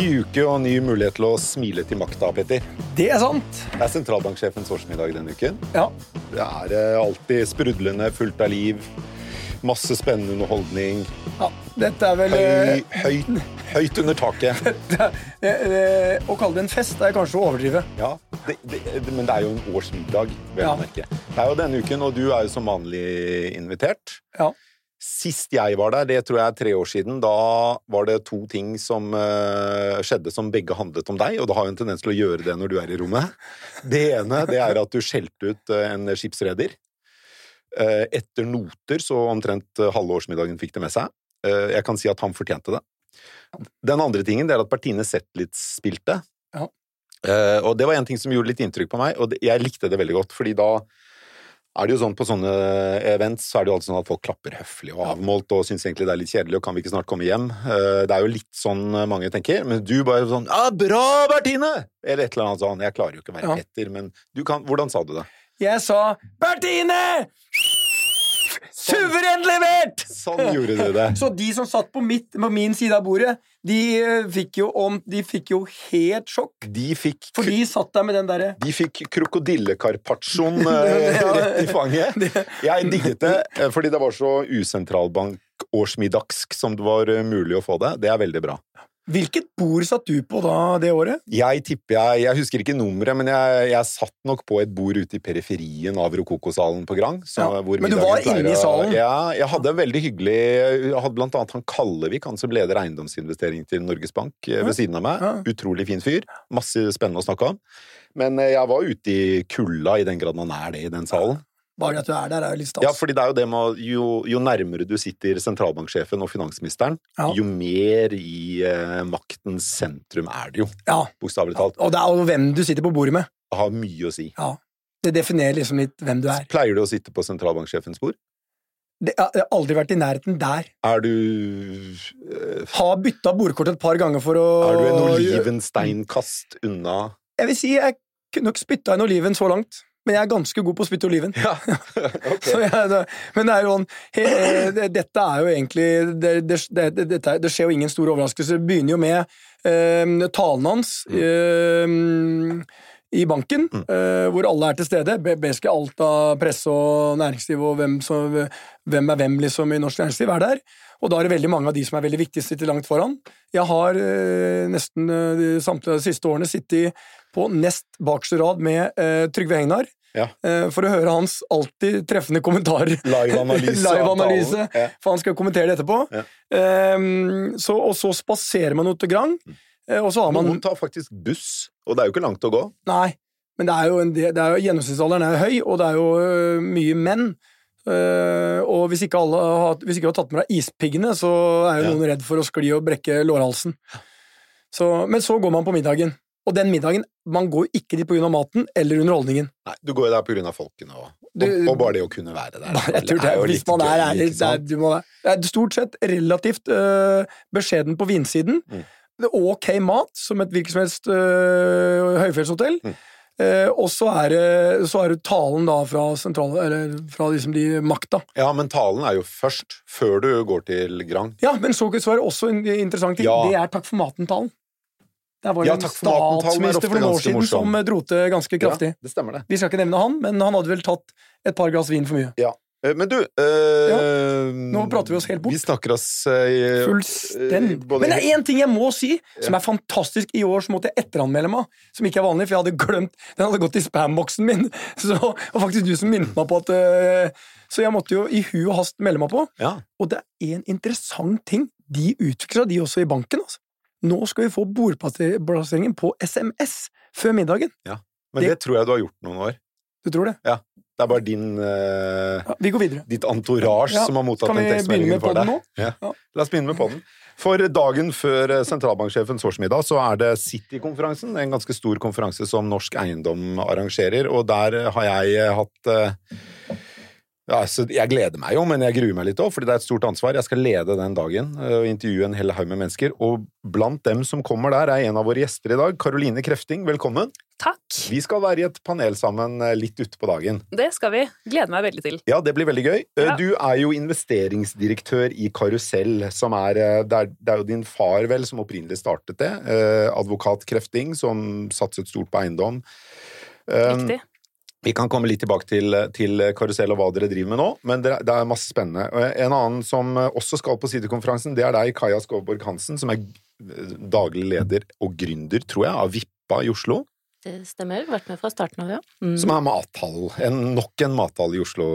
Ny uke og ny mulighet til å smile til makta, Petter. Det er sant. Det er sentralbanksjefens årsmiddag denne uken. Ja. Det er eh, alltid sprudlende, fullt av liv. Masse spennende underholdning. ja. Dette er vel Høy, eh, høyt, høyt under taket. eh, Å kalle det en fest er kanskje å overdrive. Ja, Men det er jo en årsmiddag, vil Ja. merke. Det er jo denne uken, og du er jo som vanlig invitert. Ja. Sist jeg var der, det tror jeg er tre år siden, da var det to ting som uh, skjedde som begge handlet om deg, og det har jo en tendens til å gjøre det når du er i rommet. Det ene det er at du skjelte ut eh, en skipsreder. Uh, etter noter, så omtrent halvårsmiddagen halve årsmiddagen fikk det med seg. Uh, jeg kan si at han fortjente det. Den andre tingen det er at Bertine Zetlitz spilte. Ja. Og det var en ting som gjorde litt inntrykk på meg, og jeg likte det veldig godt, fordi da er det jo sånn På sånne events så er det jo alltid sånn at folk klapper høflig og avmålt og syns egentlig det er litt kjedelig og kan vi ikke snart komme hjem. Eh, Det er jo litt sånn mange tenker, men du bare sånn Ja, bra, Bertine! Eller et eller annet sånn. Jeg klarer jo ikke å være Ja. Petter, men du kan Hvordan sa du det? Jeg sa Bertine! Suverent levert! Sånn gjorde du det. Så de som satt på, mitt, på min side av bordet, de eh, fikk jo, om, de fikk jo helt sjokk. De fikk For de satt der med den derre De fikk krokodillekarpacchoen eh, Ja. rett i fanget. Jeg digget det, eh, fordi det var så usentralbankårsmiddagsk som det var mulig å få det. Det er veldig bra. Hvilket bord satt du på da det året? Jeg tipper jeg Jeg husker ikke nummeret, men jeg, jeg satt nok på et bord ute i periferien av Rokokosalen på Grang. så- Ja, men du var inne i salen? Ja, jeg hadde en veldig hyggelig Jeg hadde blant annet han Kallevik, han som leder eiendomsinvestering til Norges Bank, ja. ved siden av meg. Ja. Utrolig fin fyr. Masse spennende å snakke om. Men eh, jeg var ute i kulda, i den grad man er det i den salen. Bare at du er der, er jo litt stas. Ja, fordi det er jo det med jo, jo nærmere du sitter sentralbanksjefen og finansministeren, Ja. jo mer i eh, maktens sentrum er det jo, Ja. bokstavelig talt. Og det er jo hvem du sitter på bordet med. Det har mye å si. Ja. Det definerer liksom litt hvem du er. Pleier du å sitte på sentralbanksjefens bord? Det, jeg har aldri vært i nærheten der. Er du eh, Har bytta bordkort et par ganger for å Er du en olivensteinkast unna Jeg vil si jeg kunne nok spytta en oliven så langt, men jeg er ganske god på å spytte oliven. Ja, Så ok. jeg, men det er jo sånn Dette er jo egentlig det, det, det, det skjer jo ingen stor overraskelse. Det begynner jo med eh, talen hans eh, i banken, eh, hvor alle er til stede. Basically alt av presse og næringsliv og hvem, som, hvem er hvem liksom i norsk næringsliv, er der. Og da er det veldig mange av de som er veldig viktige, sitter langt foran. Jeg har eh, nesten eh, de samtidig, de siste årene sittet på nest bakerste rad med eh, Trygve Hegnar. Ja. Eh, for å høre hans alltid treffende kommentarer. Live-analyse Live-analyse. Ja. For han skal kommentere det etterpå. Ja. Ehm, så, og så spaserer man ut til Grang, eh, og så har man Noen tar faktisk buss, og det er jo ikke langt å gå. Nei, men det er jo, en, det er jo gjennomsnittsalderen er høy, og det er jo øh, mye menn. Uh, og hvis ikke, alle har, hvis ikke du har tatt med deg ispiggene, så er jo Ja. noen redd for å skli og brekke lårhalsen. Så, men så går man på middagen. Og den middagen, man går ikke dit pga. maten eller underholdningen. Nei, du går jo der av folkene og, og, og bare det å kunne være der. Jeg tror det, jo hvis man er ærlig, det er, du må, det er stort sett relativt øh, beskjeden på vinsiden. Mm. Er ok mat, som et hvilket som helst øh, høyfjellshotell. Mm. Eh, og så er, det, er talen da fra sentral, eller fra liksom de makta. Ja, men talen er jo først, før du går til Grang. Ja, men så, så er det også en interessant. Ja. Det er Takk for maten-talen. Der var det Ja, en er statsminister for noen år siden morsom. som eh, dro til ganske kraftig. Ja, det stemmer det. Vi skal ikke nevne han, men han hadde vel tatt et par glass vin for mye. Ja. Men du eh, Nå prater vi oss helt bort. Vi snakker oss øh, Fullstendig. eh, både- Men det er én ting jeg må si, som er fantastisk. I år så måtte jeg etteranmelde meg, som ikke er vanlig, for jeg hadde glemt Den hadde gått i spamboksen min. Så, og faktisk du som minnet meg på at øh, Så jeg måtte jo i hu og hast melde meg på. Ja. Og det er en interessant ting. De utvikler de også i banken. altså. Nå skal vi få bordplasseringen på SMS før middagen. Men det, tror jeg du har gjort noen år. Du tror det? Det er bare din uh, Ja, vi går videre. ditt entourage Ja, som har mottatt den tekstmeldingen for deg. nå? Ja. Ja. La oss begynne med podden. For dagen før eh, sentralbanksjefens årsmiddag så er det City-konferansen, en ganske stor konferanse som Norsk Eiendom arrangerer, og der har jeg eh, hatt eh, Ja, så jeg gleder meg jo, men jeg gruer meg litt òg, fordi det er et stort ansvar. Jeg skal lede den dagen eh, og intervjue en hel haug med mennesker. Og blant dem som kommer der, er en av våre gjester i dag. Karoline Krefting, velkommen. Takk. Vi skal være i et panel sammen litt ute på dagen. Det skal vi. Gleder meg veldig til. Ja, det blir veldig gøy. Eh, Ja. Du er jo investeringsdirektør i Karusell, som er eh, Det er, det er jo din far, vel, som opprinnelig startet det. Eh, Advokat Krefting, som satset stort på eiendom. Eh, Riktig. Vi kan komme litt tilbake til, til Karusell og hva dere driver med nå, men det, det er masse spennende. En annen som også skal på sidekonferansen, det er deg, Kaja Skovborg Hansen, som er daglig leder og gründer, tror jeg, av Vippa i Oslo. Det stemmer. Vært med fra starten av, ja. Mm. Som er mathall. En, nok en mathall i Oslo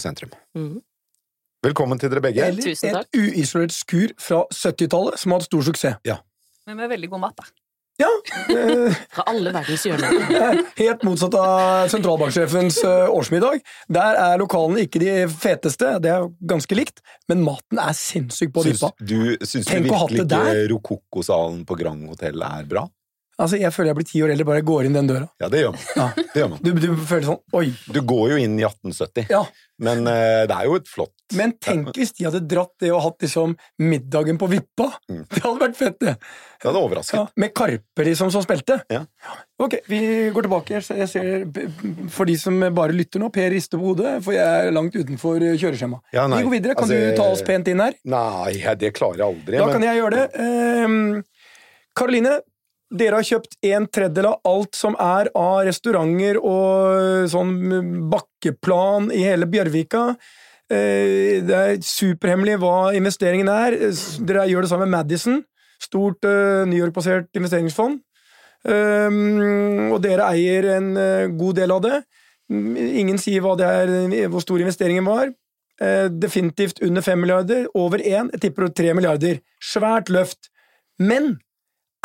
sentrum. Mm. Velkommen til dere begge. Eller et uisolert skur fra 70-tallet som har hatt stor suksess. Men med veldig god mat, da. Ja, eh, Fra alle verdens hjørner. er helt motsatt av sentralbanksjefens eh, årsmiddag. Der er lokalene ikke de feteste, det er ganske likt, men maten er sinnssykt på Syns Vippa. du, syns du Tenk virkelig ikke. Rokokosalen på Grand Hotel er bra? Altså, Jeg føler jeg blir ti år eldre bare jeg går inn den døra. Ja, det gjør man. Ja. Det gjør man. Du, du føler sånn Oi. Du går jo inn i 1870, Ja. men uh, det er jo et flott Men tenk hvis de hadde dratt det og hatt liksom middagen på Vippa. Mm. Det hadde vært fett, det. Det hadde overrasket. Ja, med Karpe liksom som spilte. Ja. Ok, vi går tilbake. Jeg ser- for de som bare lytter nå, Per rister på hodet, for jeg er langt utenfor kjøreskjema. Ja, nei. vi går videre. Kan Altså, du ta oss pent inn her? Nei, det klarer jeg aldri. Da men kan jeg gjøre det. Ehm, Karoline, dere har kjøpt en tredjedel av alt som er av restauranter og sånn bakkeplan i hele Bjørvika. Eh, Det er superhemmelig hva investeringen er. Dere gjør det sammen med Madison, stort eh, New York-basert investeringsfond. Ehm, og dere eier en eh, god del av det. Ingen sier er, hvor stor investeringen var. Eh, definitivt under fem milliarder. Over én. Jeg tipper tre milliarder. Svært løft. Men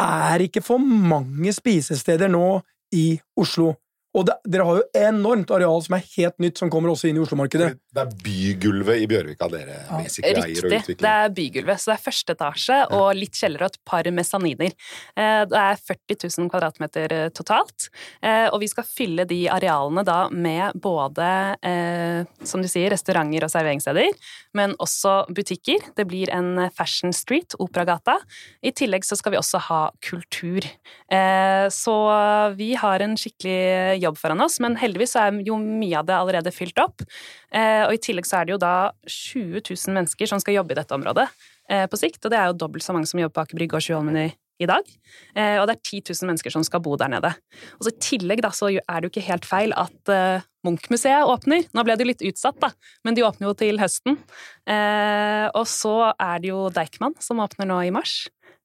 er ikke for mange spisesteder nå i Oslo. Og det, dere har jo enormt areal som er helt nytt, som kommer også inn i Oslo-markedet. det er bygulvet i Bjørvika dere basically eier og utvikler? Riktig. Det er bygulvet. Så det er første etasje og litt kjeller og et par mesaniner. Eh, Det er 40 000 kvadratmeter eh, totalt. Eh, Og vi skal fylle de arealene da med både, eh, som du sier, restauranter og serveringssteder, men også butikker. Det blir en fashion street, Operagata. I tillegg så skal vi også ha kultur. Eh, Så vi har en skikkelig jobb foran oss, men heldigvis er jo mye av det allerede fylt opp. Eh, Og i tillegg så er det jo da 20 000 mennesker som skal jobbe i dette området eh, på sikt, og det er jo dobbelt så mange som jobber på Aker Brygge og Sjøholmen i, i dag. Eh, Og det er 10 000 mennesker som skal bo der nede. Og så I tillegg da, så er det jo ikke helt feil at eh, Munch-museet åpner. Nå ble det jo litt utsatt, da, men de åpner jo til høsten. Eh, og så er det jo Deichman som åpner nå i mars.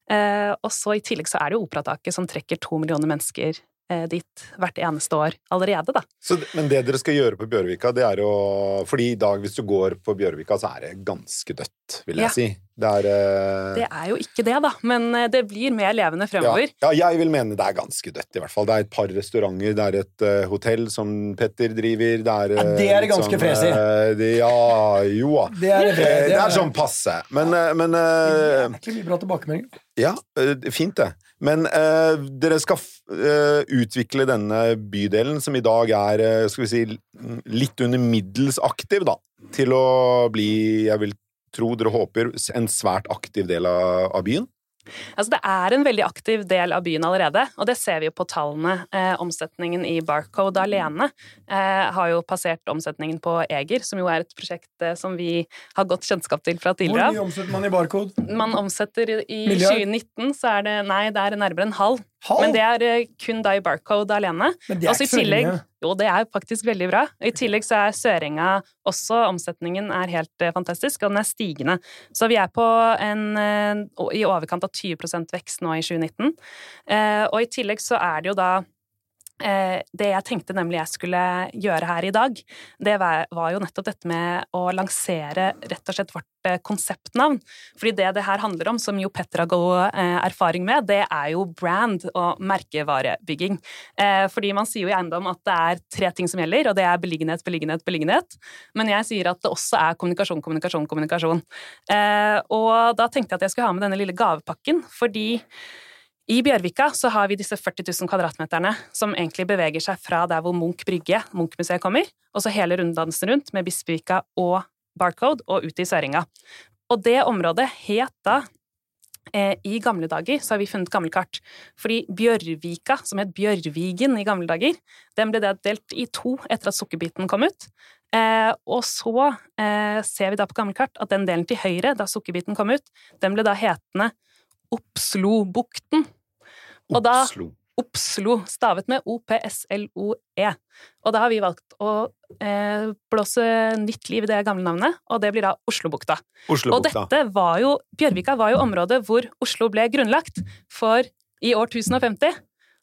Uh, og så i tillegg så er det jo Operataket som trekker to millioner mennesker dit hvert eneste år allerede, da. Så, men det dere skal gjøre på Bjørvika, det er jo Fordi i dag, hvis du går på Bjørvika, så er det ganske dødt, vil jeg Ja. si. Det er uh... Det er jo ikke det, da, men eh, det blir mer levende fremover. Ja, ja, jeg vil mene det er ganske dødt, i hvert fall. Det er et par restauranter, det er et uh, hotell som Petter driver, det er Ja, det er det ganske fresig. uh, Ja, jo da. Det Eh, Det er sånn passe. Men, men er ikke mye bra tilbakemelding. Ja, fint det. Men eh, dere skal f eh, utvikle denne bydelen, som i dag er eh, skal vi si, litt under middels aktiv, da, til å bli, jeg vil tro dere håper, en svært aktiv del av, av byen. Altså, det er en veldig aktiv del av byen allerede, og det ser vi jo på tallene. Eh, omsetningen i Barcode alene eh, har jo passert omsetningen på Eger, som jo er et prosjekt eh, som vi har godt kjennskap til fra tidligere. Hvor mye omsetter man i Barcode? Man omsetter i- i 2019, så er det Nei, det er nærmere en halv. Halv? Men det er eh, kun i Barcode alene. Men det er Også i ikke så tillegg, lenge. jo, det er faktisk veldig bra. I tillegg så er Sørenga også, omsetningen er helt eh, fantastisk, og den er stigende. Så vi er på en, eh, i overkant av 20% vekst nå i 2019. Eh, Og i tillegg så er det jo da det jeg tenkte nemlig jeg skulle gjøre her i dag, det var, jo nettopp dette med å lansere rett og slett vårt eh, konseptnavn. Fordi det det her handler om, som jo Petter har god eh, erfaring med, det er jo brand og merkevarebygging. Eh, fordi man sier jo i eiendom at det er tre ting som gjelder, og det er beliggenhet, beliggenhet, beliggenhet. Men jeg sier at det også er kommunikasjon, kommunikasjon, kommunikasjon. Eh, og da tenkte jeg at jeg skulle ha med denne lille gavepakken, fordi I Bjørvika så har vi disse 40 000 kvadratmeterne som egentlig beveger seg fra der hvor Munch brygge, Munch-museet, kommer, og så hele runddansen rundt med Bispevika og Barcode og ut i Søringa. Og det området het da eh, I gamle dager så har vi funnet gamle kart. Fordi Bjørvika, som het Bjørvigen i gamle dager, den ble delt i to etter at sukkerbiten kom ut. Eh, og så eh, ser vi da på gamle kart at den delen til høyre, da sukkerbiten kom ut, den ble da hetende Oppslobukten. Og da Oslo. Opslo, stavet med O-P-S-L-O-E. Og da har vi valgt å eh, blåse nytt liv i det gamle navnet, og det blir da Oslobukta. Og dette var jo Bjørvika var jo området hvor Oslo ble grunnlagt for i år 1050.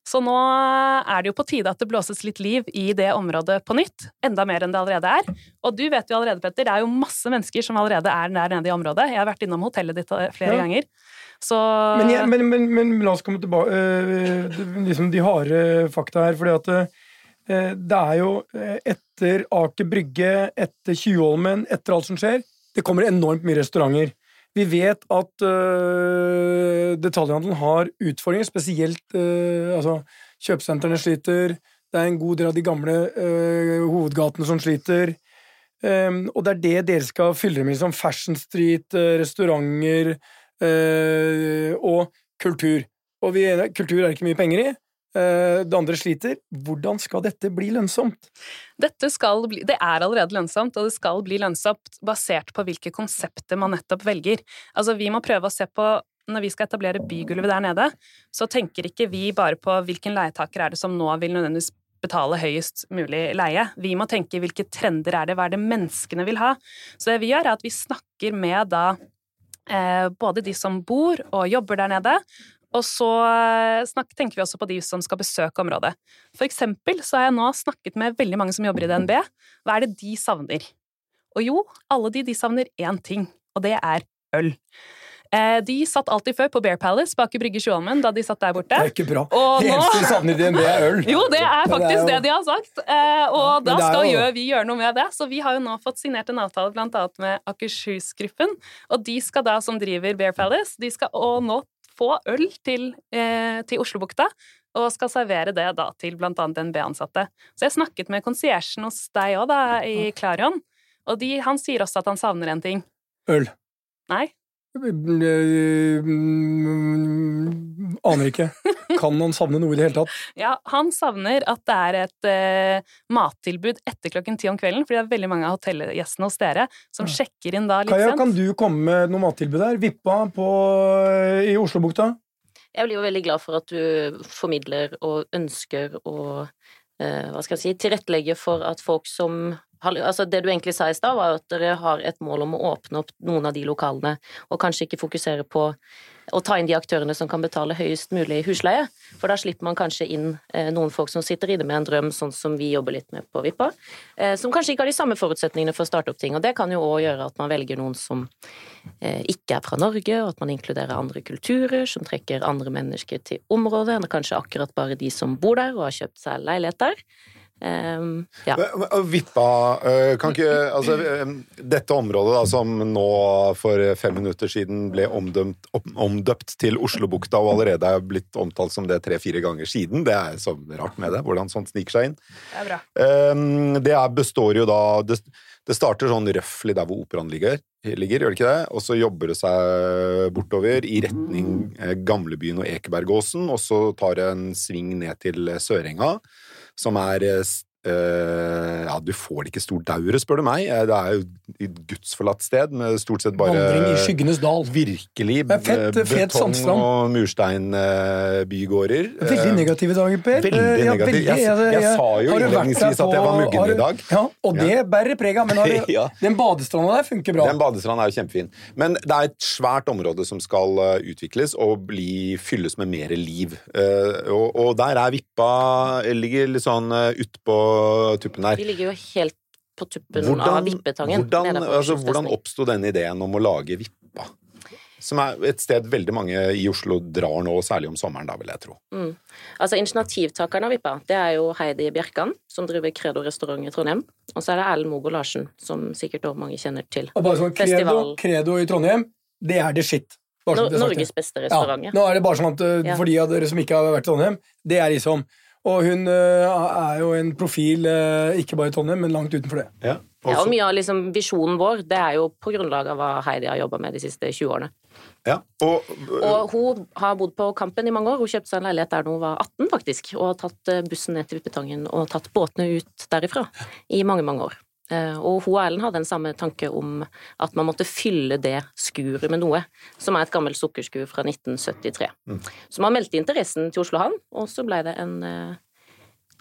Så nå er det jo på tide at det blåses litt liv i det området på nytt. Enda mer enn det allerede er. Og du vet jo allerede, Petter, det er jo masse mennesker som allerede er der nede i området. Jeg har vært innom hotellet ditt flere Ja. ganger. Så Men, jeg, men, men, men la oss komme tilbake uh, liksom de harde fakta her. fordi at uh, det er jo etter Aker Brygge, etter Tjuvholmen, etter alt som skjer Det kommer enormt mye restauranter. Vi vet at uh, detaljhandelen har utfordringer, spesielt uh, altså, kjøpesentrene sliter. Det er en god del av de gamle uh, hovedgatene som sliter. Um, og det er det dere skal fylle med, som Fashion Street, restauranter og kultur. Og vi, kultur er ikke mye penger i. øh, det andre sliter. Hvordan skal dette bli lønnsomt? Dette bli, det er allerede lønnsomt, og det skal bli lønnsomt basert på hvilke konsepter man nettopp velger. Altså, vi må prøve å se på når vi skal etablere bygulvet der nede, så tenker ikke vi bare på hvilken leietaker er det som nå vil nødvendigvis betale høyest mulig leie. Vi må tenke hvilke trender er det, hva er det menneskene vil ha. Så det vi gjør, er at vi snakker med da eh, både de som bor og jobber der nede, og så eh, tenker vi også på de som skal besøke området. For eksempel så har jeg nå snakket med veldig mange som jobber i DNB. Hva er det de savner? Og jo, alle de, de savner én ting, og det er øl. Eh, de satt alltid før på Bear Palace bak i Brygge Tjuvholmen da de satt der borte. Det er ikke bra. Og det nå- eneste vi savner de, DNB, er øl. Jo, det er faktisk jo- det de har sagt, eh, og da er skal jo- vi gjøre noe med det. Så vi har jo nå fått signert en avtale annet med Akershus-gruppen, og de skal da, som driver Bear Palace, de skal nå få øl til, eh, til Oslobukta, og skal servere det da til blant annet NB-ansatte. Så jeg snakket med konsiersen hos deg òg, da, i Klarion, og de, han sier også at han savner en ting. Øl. Nei? Mm, Aner ikke. Kan han savne noe i det hele tatt? Ja, han savner at det er et uh, mattilbud etter klokken ti om kvelden, fordi det er veldig mange av hotellgjestene hos dere som sjekker inn da litt Kaja, sent. kan du komme med noe mattilbud der? Vippa på, i Oslobukta? Jeg blir jo veldig glad for at du formidler og ønsker å uh, hva skal jeg si, tilrettelegge for at folk som altså Det du egentlig sa i stad, var at dere har et mål om å åpne opp noen av de lokalene, og kanskje ikke fokusere på å ta inn de aktørene som kan betale høyest mulig husleie. For da slipper man kanskje inn eh, noen folk som sitter inne med en drøm, sånn som vi jobber litt med på Vippa, eh, som kanskje ikke har de samme forutsetningene for å starte opp ting. Og det kan jo òg gjøre at man velger noen som eh, ikke er fra Norge, og at man inkluderer andre kulturer, som trekker andre mennesker til området, enn kanskje akkurat bare de som bor der og har kjøpt seg leilighet der. Um, ja. Vippa øh, kan ikke Altså, dette området da, som nå for fem minutter siden ble omdømt, omdøpt til Oslobukta og allerede er blitt omtalt som det tre-fire ganger siden, det er så rart med det, hvordan sånt sniker seg inn. Det er bra. Um, det er, består jo da det, det starter sånn røftlig der hvor operaen ligger, ligger, gjør det ikke det? Og så jobber det seg bortover i retning eh, Gamlebyen og Ekebergåsen, og så tar det en sving ned til eh, Sørenga, som er eh, Ja, du får det ikke stort daure, spør du meg. Eh, Det er jo et gudsforlatt sted med stort sett bare Vandring i skyggenes dal. Virkelig fett- eh, betong sandstrand. og mursteinbygårder. Veldig negativ i dag, Per. Veldig uh, ja, negativ. veldig. Jeg- jeg sa jo innledningsvis at jeg var muggen i dag. Ja, og det bærer preg av. Men har du, den badestranda der funker bra. Den badestranden er jo kjempefin. Men det er et svært område som skal utvikles og bli, fylles med mer liv. Og, og der er Vippa ligger litt sånn uh, utpå tuppen her. Vi ligger jo helt på tuppen av Vippetangen. hvordan, altså, hvordan oppsto denne ideen om å lage Vippa? Som er et sted veldig mange i Oslo drar nå, særlig om sommeren, da, vil jeg tro. Mm. Altså Initiativtakeren av Vippa, det er jo Heidi Bjerkan, som driver Credo restaurant i Trondheim. Og så er det Erlend Mogo Larsen, som sikkert også mange kjenner til. Og bare sånn, credo, credo i Trondheim, det er det shit. Norges beste restaurant, ja. ja. Nå er det bare sånn at Ja. for de av dere som ikke har vært i Trondheim, det er liksom Og hun uh, er jo en profil uh, ikke bare i Trondheim, men langt utenfor det. Ja. Ja, og mye av liksom visjonen vår, det er jo på grunnlag av hva Heidi har jobba med de siste 20 årene. ja. Og, Og hun har bodd på Kampen i mange år. Hun kjøpte seg en leilighet der da hun var 18, faktisk, og har tatt eh, bussen ned til Vippetangen og tatt båtene ut derifra i mange, mange år. Eh, Og hun og Erlend hadde en samme tanke om at man måtte fylle det skuret med noe, som er et gammelt sukkerskur fra 1973. Så man meldte interessen til Oslo Havn, og så ble det en eh,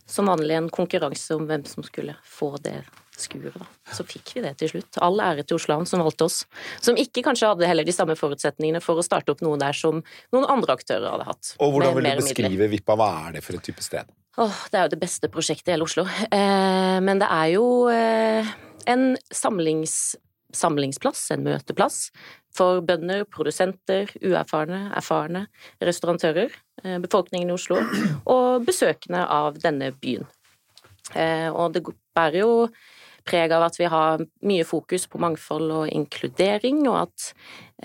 som vanlig en konkurranse om hvem som skulle få det skuret. Da. Så fikk vi det til slutt. All ære til Oslo Havn som valgte oss. Som ikke kanskje hadde heller de samme forutsetningene for å starte opp noe der som noen andre aktører hadde hatt. og hvordan vil du beskrive Vippa? Hva er det for et type sted? Åh, det er jo det beste prosjektet i hele Oslo. Eh, men det er jo eh, en samlings, samlingsplass, en møteplass, for bønder, produsenter, uerfarne, erfarne restaurantører, eh, befolkningen i Oslo, og besøkende av denne byen. Eh, og det bærer jo preg av at vi har mye fokus på mangfold og inkludering, og at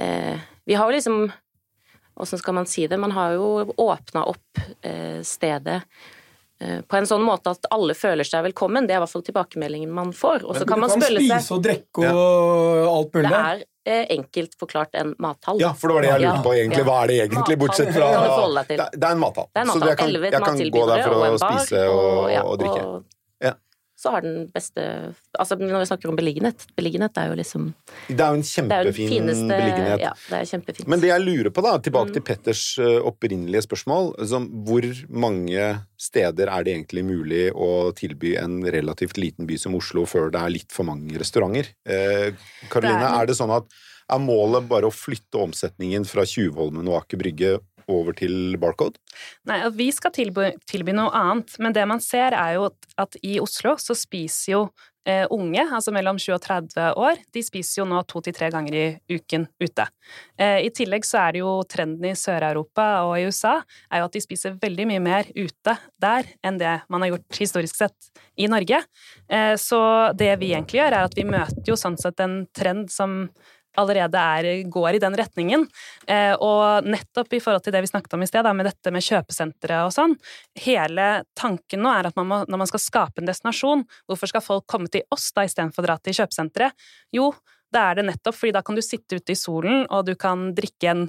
eh, vi har jo liksom Åssen skal man si det? Man har jo åpna opp eh, stedet på en sånn måte at alle føler seg velkommen. Det er i hvert fall tilbakemeldingen man får. Og så kan man du kan spise seg og drikke og alt mulig. Det er eh, enkelt forklart en mathall. Ja, for det var det jeg lurte på, egentlig. Hva er det egentlig, bortsett fra? Det er en mathall. Er Så jeg kan, jeg kan gå der for å spise og, ja, og drikke. og Ja. Så har den beste Altså, når vi snakker om beliggenhet Beliggenhet er jo liksom Det er jo en er jo kjempefin fineste beliggenhet. Ja, det er kjempefint. Men det jeg lurer på, da, Mm. tilbake til Petters eh, opprinnelige spørsmål som, Hvor mange steder er det egentlig mulig å tilby en relativt liten by som Oslo før det er litt for mange restauranter? Karoline, eh, er- er det sånn at er målet bare å flytte omsetningen fra Tjuvholmen og Aker Brygge over til Barcode? Nei, vi skal tilby, tilby noe annet, men det man ser er jo at, at i Oslo så spiser jo eh, unge, altså mellom 20 og 30 år, de spiser jo nå to til tre ganger i uken ute. Eh, I tillegg så er det jo trenden i Sør-Europa og i USA er jo at de spiser veldig mye mer ute der enn det man har gjort historisk sett i Norge. Eh, så det vi egentlig gjør, er at vi møter jo sånn sett en trend som allerede er, går i den retningen. Eh, og nettopp i forhold til det vi snakket om i sted, med dette med kjøpesentre og sånn, hele tanken nå er at man må, når man skal skape en destinasjon, hvorfor skal folk komme til oss da istedenfor å dra til kjøpesenteret? Jo, da er det nettopp fordi da kan du sitte ute i solen, og du kan drikke en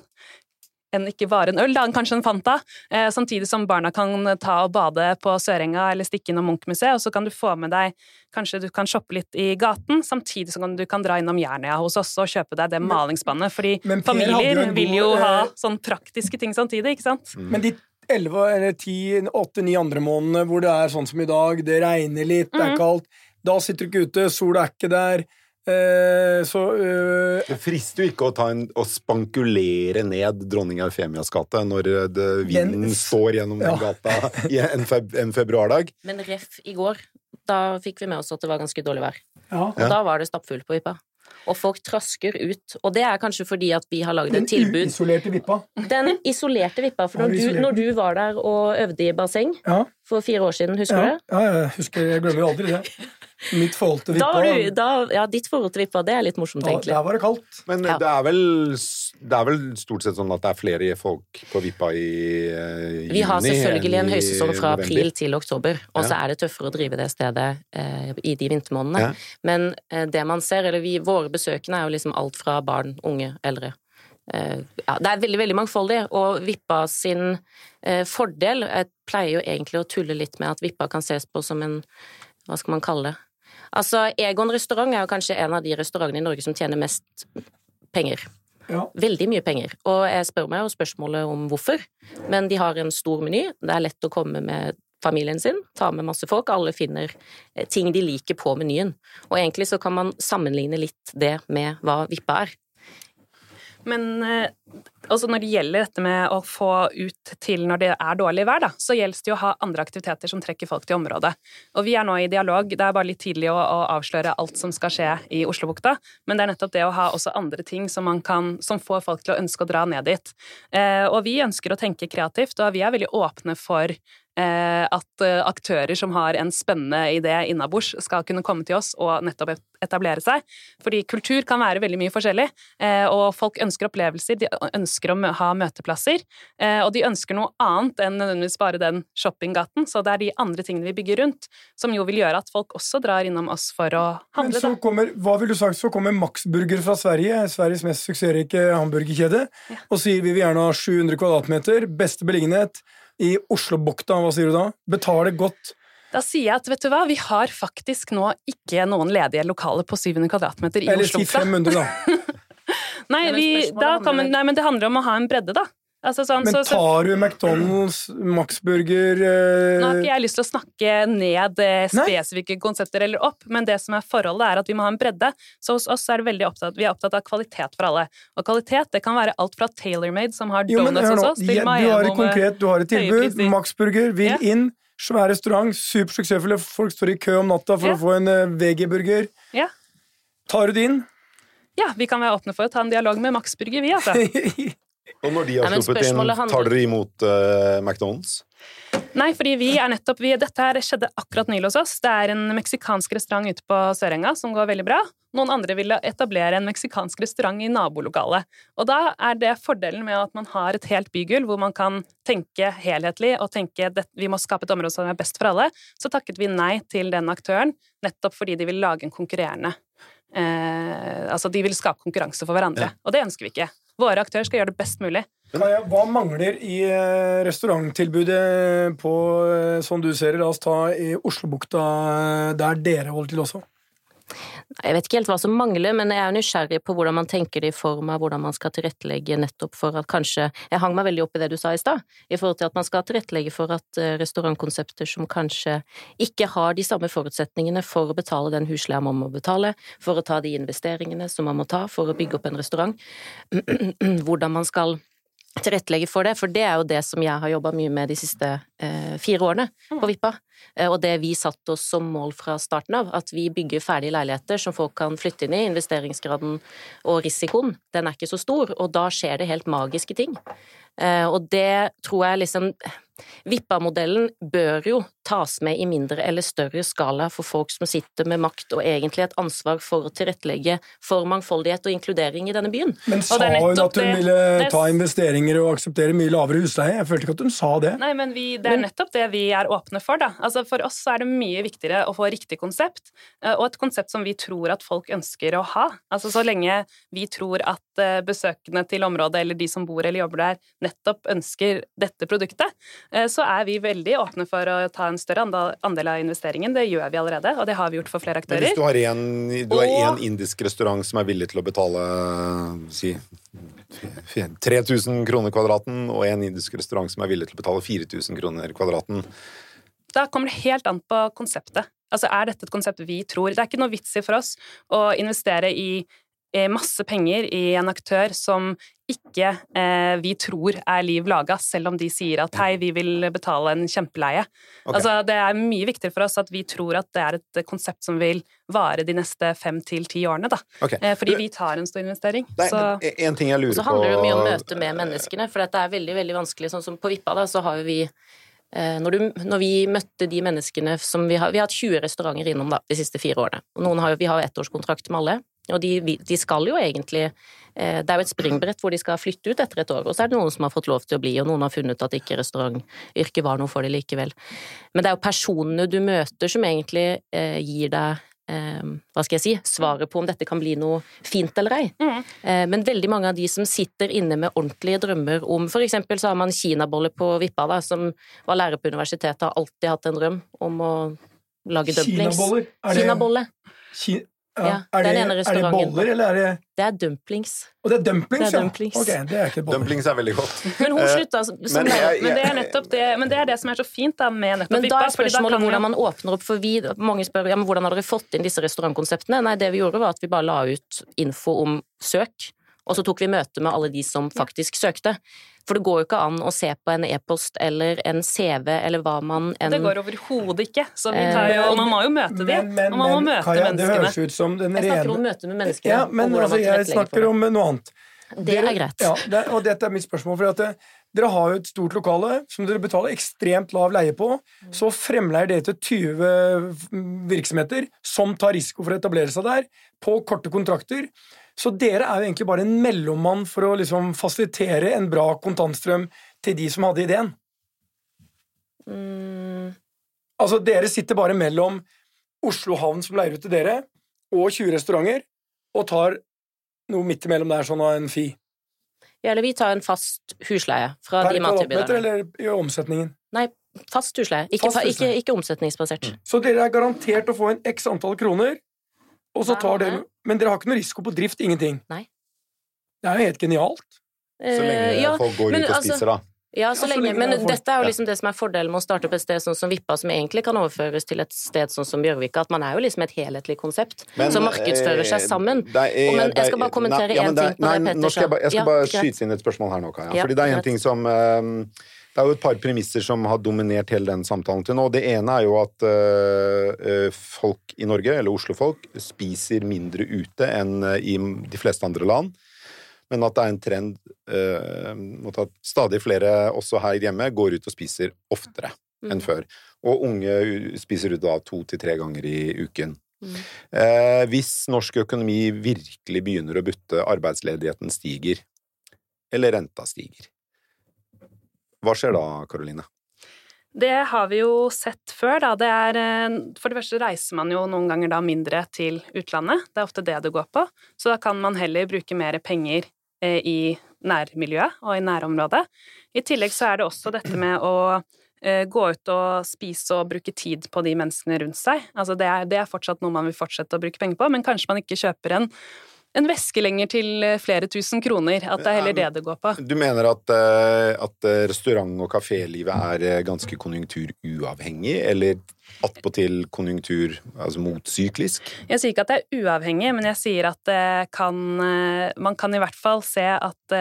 en ikke bare en øl, da, kanskje en Fanta, eh, samtidig som barna kan ta og bade på Sørenga eller stikke innom Munch-museet, og så kan du få med deg Kanskje du kan shoppe litt i gaten, samtidig som du kan dra innom Jernia hos oss og kjøpe deg det malingsspannet, fordi men jo familier en vil jo ha eh, sånn praktiske ting samtidig, ikke sant? Men de 11 eller 10, 8-9 andre månedene hvor det er sånn som i dag, det regner litt, det er Mhm. kaldt, da sitter du ikke ute, sola er ikke der, eh, så eh, Det frister jo ikke å, ta en, å spankulere ned dronning Eufemias gate når eh, det, vinden Den- står gjennom den gata i en, feb, en februardag. Men ref i går, da fikk vi med oss at det var ganske dårlig vær. ja. Og da var det stappfullt på Vippa. Og folk trasker ut. Og det er kanskje fordi at vi har lagd Den et tilbud uisolerte vippa. Den isolerte Vippa. For Ja, når du, når du var der og øvde i basseng Ja, for fire år siden, husker ja, du det? ja, jeg husker, jeg glemmer jo aldri det. Mitt forhold til vippa, du, da, ja, ditt forhold til Vippa, det er litt morsomt, da, egentlig. der var det kaldt. Men Ja. det, er vel, det er vel stort sett sånn at det er flere folk på Vippa i eh, juni Vi har selvfølgelig en høysesong fra november. april til oktober, og så Ja. er det tøffere å drive det stedet eh, i de vintermånedene. Ja. Men eh, det man ser, eller vi, våre besøkende er jo liksom alt fra barn, unge, eldre. Eh, ja, det er veldig, veldig mangfoldig, og Vippa sin eh, fordel Jeg pleier jo egentlig å tulle litt med at Vippa kan ses på som en Hva skal man kalle det? Altså, Egon restaurant er jo kanskje en av de restaurantene i Norge som tjener mest penger. Ja. Veldig mye penger. Og jeg spør meg jo spørsmålet om hvorfor, men de har en stor meny. Det er lett å komme med familien sin, ta med masse folk. Alle finner eh, ting de liker på menyen. Og egentlig så kan man sammenligne litt det med hva Vippa er. Men altså når det gjelder dette med å få ut til når det er dårlig vær, da, så gjelder det å ha andre aktiviteter som trekker folk til området. Og vi er nå i dialog, det er bare litt tidlig å, å avsløre alt som skal skje i Oslobukta, men det er nettopp det å ha også andre ting som, kan, som får folk til å ønske å dra ned dit. Eh, og vi ønsker å tenke kreativt, og vi er veldig åpne for eh, at eh, aktører som har en spennende idé innabords, skal kunne komme til oss og nettopp etablere seg. Fordi kultur kan være veldig mye forskjellig, eh, og folk ønsker opplevelser, de ønsker å ha møteplasser, eh, og de ønsker noe annet enn nødvendigvis bare den shoppinggaten, så det er de andre tingene vi bygger rundt, som jo vil gjøre at folk også drar innom oss for å handle. Men så kommer, hva vil du sagt, så kommer Max Burger fra Sverige, Sveriges mest suksessrike hamburgerkjede, ja. og sier vi vil gjerne ha 700 kvadratmeter, beste beliggenhet i Oslobukta, hva sier du da? Betaler godt da sier jeg at vet du hva, vi har faktisk nå ikke noen ledige lokaler på 700 kvadratmeter i Eller Oslo. Eller si 500, da. nei, vi, da man, nei, men det handler om å ha en bredde, da. Altså sånn, men tar du McDonald's, Max Burger eh... Nå har ikke jeg lyst til å snakke ned eh, spesifikke Nei. konsepter eller opp, men det som er forholdet, er at vi må ha en bredde. Så hos oss er det veldig opptatt, vi er opptatt av kvalitet for alle. Og kvalitet det kan være alt fra tailor-made, som har jo, donuts hos oss, til ja, Du har et konkret, du har et tilbud. Max Burger vil ja. inn. Svær restaurant, supersuksessfulle. Folk står i kø om natta for ja. å få en uh, VG-burger. Ja. Tar du det inn? Ja, vi kan være åpne for å ta en dialog med Max Burger, vi, altså. Og når de har Nei, sluppet inn, tar dere imot uh, McDonald's? Nei, fordi vi er nettopp vi, Dette her skjedde akkurat nylig hos oss. Det er en meksikansk restaurant ute på Sørenga som går veldig bra. Noen andre ville etablere en meksikansk restaurant i nabolokalet. Og da er det fordelen med at man har et helt bygulv hvor man kan tenke helhetlig og tenke at vi må skape et område som er best for alle. Så takket vi nei til den aktøren nettopp fordi de vil lage en konkurrerende eh, Altså de vil skape konkurranse for hverandre. Ja. Og det ønsker vi ikke. Våre aktører skal gjøre det best mulig. Hva mangler i eh, restauranttilbudet på, eh, som du ser, la oss ta i Oslobukta, eh, der dere holder til også? Jeg vet ikke helt hva som mangler, men jeg er nysgjerrig på hvordan man tenker det i form av hvordan man skal tilrettelegge nettopp for at kanskje Jeg hang meg veldig opp i det du sa i stad, i forhold til at man skal tilrettelegge for at eh, restaurantkonsepter som kanskje ikke har de samme forutsetningene for å betale den husleia man må betale, for å ta de investeringene som man må ta for å bygge opp en restaurant, hvordan man skal tilrettelegge for det, for det er jo det som jeg har jobba mye med de siste eh, fire årene på mm. Vippa. Eh, og det vi satte oss som mål fra starten av, at vi bygger ferdige leiligheter som folk kan flytte inn i. Investeringsgraden og risikoen, den er ikke så stor, og da skjer det helt magiske ting. Eh, og det tror jeg liksom Vippa-modellen bør jo tas med i mindre eller større skala for folk som sitter med makt og egentlig et ansvar for å tilrettelegge for mangfoldighet og inkludering i denne byen. Men sa hun at hun ville ta investeringer og akseptere mye lavere husleie? Jeg følte ikke at hun sa det. Nei, men vi, det er nettopp det vi er åpne for, da. Altså, for oss er det mye viktigere å få riktig konsept, eh, og et konsept som vi tror at folk ønsker å ha. Altså så lenge vi tror at eh, besøkende til området eller de som bor eller jobber der, nettopp ønsker dette produktet, så er vi veldig åpne for å ta en større andel av investeringen. Det gjør vi allerede, og det har vi gjort for flere aktører. Men hvis du har en, du har en indisk restaurant som er villig til å betale si 3000 kroner kvadraten, og en indisk restaurant som er villig til å betale 4000 kroner kvadraten Da kommer det helt an på konseptet. Altså, Er dette et konsept vi tror Det er ikke noe vits i for oss å investere i masse penger i en aktør som ikke eh, vi tror er liv laga, selv om de sier at hei, vi vil betale en kjempeleie. Okay. Altså, det er mye viktigere for oss at vi tror at det er et konsept som vil vare de neste fem til ti årene. Da. Okay. Eh, fordi vi tar en stor investering. Nei, så. En ting jeg lurer på... så handler det mye om møtet med menneskene, for det er veldig veldig vanskelig. Sånn som på Vippa, da, så har jo vi eh, når, du, når, vi møtte de menneskene som vi har Vi har hatt 20 restauranter innom da, de siste fire årene. Og har, vi har ettårskontrakt med alle. Og de, de, skal jo egentlig eh, Det er jo et springbrett hvor de skal flytte ut etter et år, og så er det noen som har fått lov til å bli, og noen har funnet at ikke restaurantyrket var noe for dem likevel. Men det er jo personene du møter som egentlig eh, gir deg eh, hva skal jeg si, svaret på om dette kan bli noe fint eller ei. Mm. Eh, men veldig mange av de som sitter inne med ordentlige drømmer om For eksempel så har man kinabolle på Vippa, da, som var lærer på universitetet, har alltid hatt en drøm om å lage dumplings. Kinaboller? Kinabolle. Ki ja, er, det, er, det, boller, eller er det Det er dumplings. Og det er dumplings, det er dumplings. ja? Okay, det er ikke boller. Dumplings er veldig godt. Men hun eh, slutta som men, jeg, men, det er nettopp det Men det er det som er så fint da, med nettopp Men da er spørsmålet hvordan man åpner opp, for vi, mange spør ja, men hvordan har dere fått inn disse restaurantkonseptene. Nei, det vi gjorde, var at vi bare la ut info om søk, og så tok vi møte med alle de som faktisk søkte. For det går jo ikke an å se på en e-post eller en CV eller hva man enn Det går overhodet ikke. Så vi tar jo, og man må jo møte dem. og man må møte Kaja, menneskene. Det høres ut som den rene Jeg snakker om møte med menneskene. Ja, men altså, jeg snakker om noe annet. Det er greit. Ja, det, og dette er mitt spørsmål. for at det, dere har jo et stort lokale som dere betaler ekstremt lav leie på. Så fremleier dere til 20 virksomheter som tar risiko for å etablere seg der, på korte kontrakter. Så dere er jo egentlig bare en mellommann for å liksom fasilitere en bra kontantstrøm til de som hadde ideen. Mm, Altså, dere sitter bare mellom Oslo havn, som leier ut til dere, og 20 restauranter, og tar noe midt imellom der, sånn av en fi. ja, eller vi tar en fast husleie fra Per de mattilbyderne. eller i omsetningen. Nei, fast husleie. Ikke, Fast husleie. ikke, ikke omsetningsbasert. Så dere er garantert å få en x antall kroner, og så tar dere. Men dere har ikke noe risiko på drift, ingenting. Nei. Det er jo helt genialt. Så lenge Eh, ja, folk går men ut og altså- spiser, da. Ja, så Ja, så lenge, men folk- dette er jo Ja. liksom det som er fordelen med å starte opp et sted sånn som Vippa, som egentlig kan overføres til et sted sånn som Bjørvika, at man er jo liksom et helhetlig konsept Men, som markedsfører seg eh, sammen. er- Og men jeg skal bare kommentere nei, ja, én ting på det Petter nå skal jeg, ba, jeg skal Ja, bare skyte inn et spørsmål her nå, Kaja. Ja, Fordi det er en ting som eh, Det er jo et par premisser som har dominert hele den samtalen til nå. Det ene er jo at eh, folk i Norge, eller Oslo-folk, spiser mindre ute enn eh, i de fleste andre land. Men at det er en trend mot at stadig flere, også her hjemme, går ut og spiser oftere Mm. enn før. Og unge spiser ut da to til tre ganger i uken. Mm. Eh, hvis norsk økonomi virkelig begynner å butte, arbeidsledigheten stiger, eller renta stiger, hva skjer da, Karoline? Det har vi jo sett før, da. Det er eh, For det første reiser man jo noen ganger da mindre til utlandet. Det er ofte det det går på. Så da kan man heller bruke mer penger eh, i nærmiljøet og i nærområdet. I tillegg så er det også dette med å eh, gå ut og spise og bruke tid på de menneskene rundt seg. Altså det er, det er fortsatt noe man vil fortsette å bruke penger på, men kanskje man ikke kjøper en en veske lenger til eh, flere tusen kroner. At det er heller det det går på. Du mener at, eh, at eh, restaurant- og kafélivet er ganske konjunkturuavhengig, eller attpåtil konjunktur, altså motsyklisk? Jeg sier ikke at det er uavhengig, men jeg sier at det kan, man kan i hvert fall se at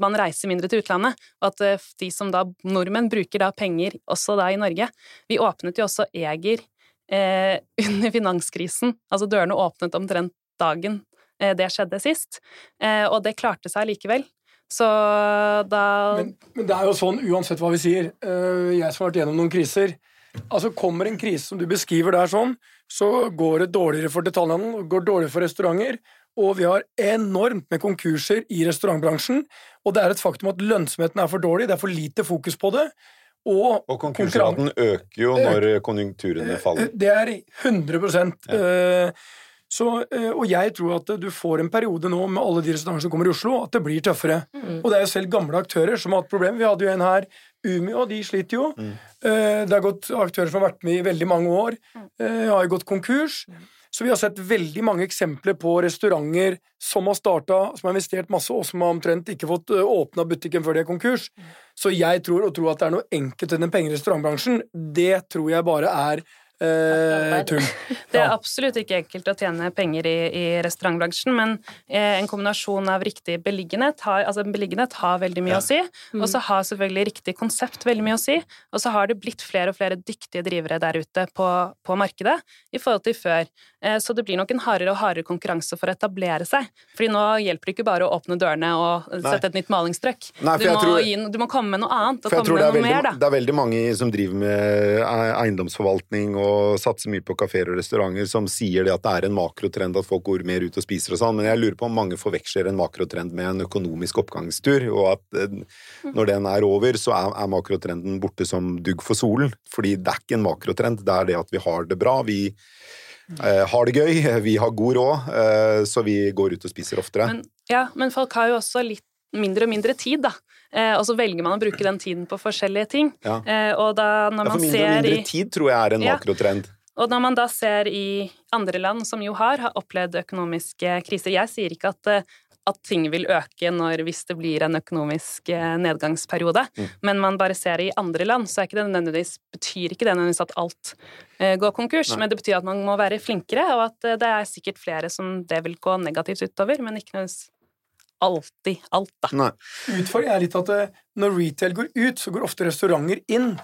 man reiser mindre til utlandet, og at de som da, nordmenn, bruker da penger også da i Norge. Vi åpnet jo også Eger eh, under finanskrisen, altså dørene åpnet omtrent dagen det skjedde sist, eh, og det klarte seg likevel. Så da Men, men det er jo sånn uansett hva vi sier. eh, jeg som har vært gjennom noen kriser Altså Kommer en krise som du beskriver der sånn, så går det dårligere for detaljhandelen, går dårligere for restauranter. Og vi har enormt med konkurser i restaurantbransjen. Og det er et faktum at lønnsomheten er for dårlig, det er for lite fokus på det. Og, Og konkursraten øker jo når konjunkturene faller. det er 100 eh, så, eh, Og jeg tror at du får en periode nå med alle de restaurantene som kommer i Oslo, at det blir tøffere. Mm. Og det er jo selv gamle aktører som har hatt problemer. Vi hadde jo en her, Umi, og de sliter jo. Mm. Det har gått aktører som har vært med i veldig mange år, eh, har jo gått konkurs. Så vi har sett veldig mange eksempler på restauranter som har starta, som har investert masse, og som har omtrent ikke fått åpna butikken før de er konkurs. Så jeg tror å tro at det er noe enkelt i den penger i restaurantbransjen, det tror jeg bare er eh, tull. Det er absolutt ikke enkelt å tjene penger i, i restaurantbransjen, men eh, en kombinasjon av riktig beliggenhet har, altså beliggenhet har veldig mye Ja. å si, og så har selvfølgelig riktig konsept veldig mye å si, og så har det blitt flere og flere dyktige drivere der ute på, på markedet i forhold til før. Eh, så det blir nok en hardere og hardere konkurranse for å etablere seg, fordi nå hjelper det ikke bare å åpne dørene og Nei. sette et nytt malingstrykk. Nei, du, må tror- gi, du må komme med noe annet, og For jeg tror komme med er, veldig, mer, da. det er veldig mange som driver med e- eiendomsforvaltning og satser mye på kafeer og restauranter, som sier det at det er en makrotrend at folk går mer ut og spiser og sånn, men jeg lurer på om mange forveksler en makrotrend med en økonomisk oppgangstur, og at eh, når den er over, så er, er makrotrenden borte som dugg for solen. Fordi det er ikke en makrotrend, det er det at vi har det bra, vi Uh, har det gøy, vi har god råd, uh, så vi går ut og spiser oftere. Men, ja, men folk har jo også litt mindre og mindre tid, da. Eh, og så velger man å bruke den tiden på forskjellige ting. Ja. Eh, og da når Ja, for mindre og mindre tid tror jeg er en Ja. makrotrend. Og når man da ser i andre land som jo har, har opplevd økonomiske kriser Jeg sier ikke at, eh, at ting vil øke når, hvis det blir en økonomisk nedgangsperiode, Mm. men man bare ser i andre land, så er ikke det betyr ikke det nødvendigvis at alt går konkurs, Nei. men det betyr at man må være flinkere, og at det er sikkert flere som det vil gå negativt utover, men ikke nødvendigvis alltid alt, da. Nei. Utfordringen er litt at eh, når retail går ut, så går ofte restauranter inn.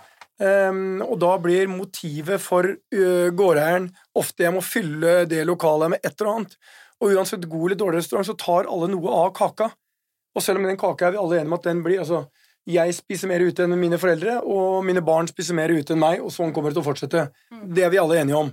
Um, og da blir motivet for uh, gårdeieren ofte jeg må fylle det lokalet med et eller annet. Og uansett god eller dårlig restaurant, så tar alle noe av kaka. Og selv om den kaka er vi alle enige om at den blir altså, jeg spiser mer ute enn mine foreldre, og mine barn spiser mer ute enn meg, og sånn kommer det til å fortsette. Det er vi alle enige om.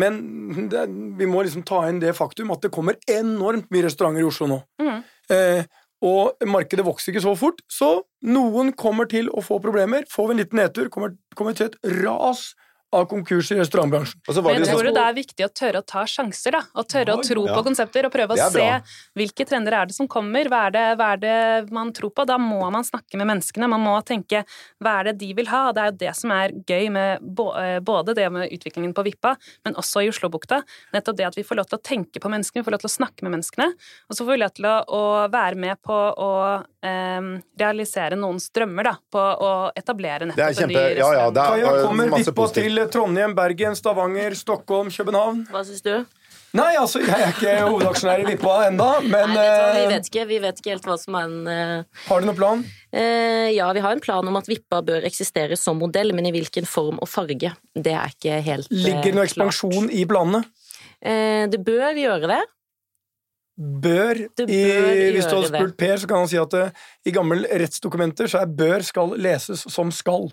Men det, vi må liksom ta inn det faktum at det kommer enormt mye restauranter i Oslo nå. Mm. Eh, og markedet vokser ikke så fort, så noen kommer til å få problemer. Får vi en liten nedtur, kommer, kommer til et ras av konkurser i restaurantbransjen. Og så var Men jeg tror det er viktig å tørre å ta sjanser, da. Og tørre å tro Ja. på konsepter, og prøve å se hvilke trender er det som kommer. Hva er det, hva er det man tror på? Da må man snakke med menneskene. Man må tenke hva er det de vil ha? Det er jo det som er gøy med eh, både det med utviklingen på Vippa, men også i Oslobukta. Nettopp det at vi får lov til å tenke på menneskene, vi får lov til å snakke med menneskene. Og så får vi lov til å, å være med på å eh, realisere noens drømmer, da. På å etablere Det er nettopp en ny restaurant. ja, ja, det er- Kaja, kommer masse Vippa positivt. Til Trondheim, Bergen, Stavanger, Stockholm, København? Hva syns du? Nei, altså, jeg er ikke hovedaksjonær i Vippa enda, men Nei, vet hva, vi eh, vet ikke, vi vet ikke helt hva som er en uh, har du noen plan? Uh, Ja, vi har en plan om at Vippa bør eksistere som modell, men i hvilken form og farge, det er ikke helt uh, Ligger noe klart. ekspansjon i planene? Det bør gjøre det. Bør, Det i, Hvis du hadde spurt Per, så kan han si at i gamle rettsdokumenter så er bør skal leses som skal.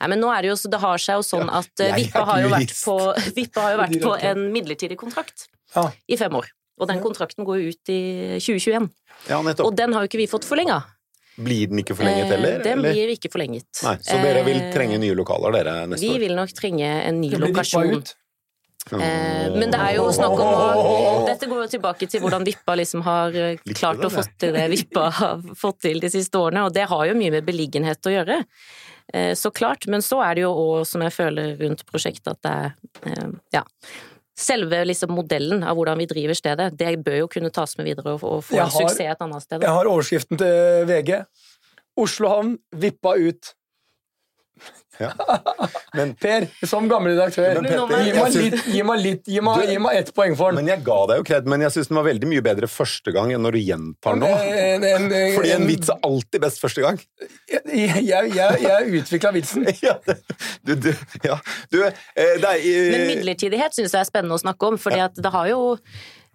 Nei, men nå er det jo, så det har seg jo sånn at ja, jeg er Vippa har jo vært på, Vippa har jo vært på en midlertidig kontrakt Ja. i fem år. Og den kontrakten går jo ut i 2021. Ja, nettopp. Og den har jo ikke vi fått forlenga. Blir den ikke forlenget heller? Den eller? blir ikke forlenget. Nei, så dere vil Eh, trenge nye lokaler, dere, neste Vi år? vil nok trenge en ny lokasjon. Eh, men det er jo snakk om å Dette går jo tilbake til hvordan Vippa liksom har eh, klart den, å få til det Vippa har fått til de siste årene, og det har jo mye med beliggenhet å gjøre. Eh, Så klart, men så er det jo òg, som jeg føler rundt prosjektet, at det er eh, Ja. Selve liksom modellen av hvordan vi driver stedet, det bør jo kunne tas med videre og, og få Jeg en har- suksess et annet sted. Jeg har overskriften til VG. Oslo havn Vippa ut. Ja. Men, Per, som gammel redaktør, Men Petter, gi meg litt, gi meg litt, gi meg, Du- gi meg ett poeng for den. men jeg ga deg jo kred, men jeg syns den var veldig mye bedre første gang enn når du gjentar nå. En- en- en- Fordi en vits er alltid best første gang. Jeg, jeg, jeg, jeg utvikla vitsen. Ja, det, du, du, ja. du eh, det er Men eh, midlertidighet syns jeg er spennende å snakke om, for ja. det har jo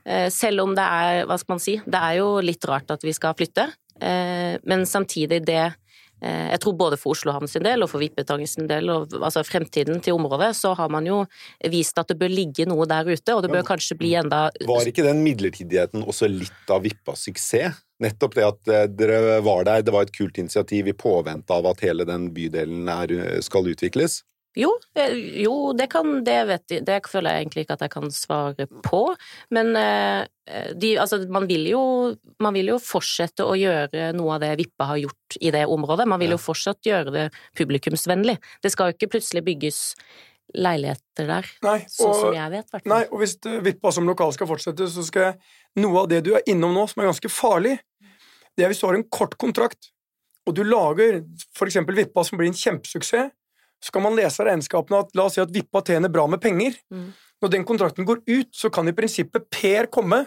eh, Selv om det er, hva skal man si, det er jo litt rart at vi skal flytte, eh, men samtidig det eh, jeg tror både for Oslo Havn sin del og for Vippetangen sin del, og altså fremtiden til området, så har man jo vist at det bør ligge noe der ute, og det bør kanskje bli enda Var ikke den midlertidigheten også litt av Vippas suksess? Nettopp det at eh, dere var der, det var et kult initiativ i påvente av at hele den bydelen er, skal utvikles. Jo, eh, jo det kan det vet jeg, Det føler jeg egentlig ikke at jeg kan svare på. Men eh, de, altså, man, vil jo, man vil jo fortsette å gjøre noe av det Vippa har gjort i det området. Man vil jo fortsatt gjøre det publikumsvennlig. Det skal jo ikke plutselig bygges leiligheter der, Nei, sånn som jeg vet, Hvertfall. nei, og hvis eh, Vippa som lokal skal fortsette, så skal jeg Noe av det du er innom nå, som er ganske farlig, det er hvis du har en kort kontrakt, og du lager eksempel Vippa som blir en kjempesuksess, så kan man lese regnskapene at la oss si at Vippa tjener bra med penger. Mm. Når den kontrakten går ut, så kan i prinsippet Per komme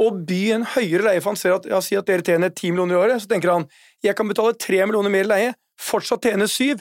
og by en høyere leie, for han ser at ja, si at dere tjener 10 millioner i året, så tenker han jeg kan betale 3 millioner mer i leie, fortsatt tjene 7,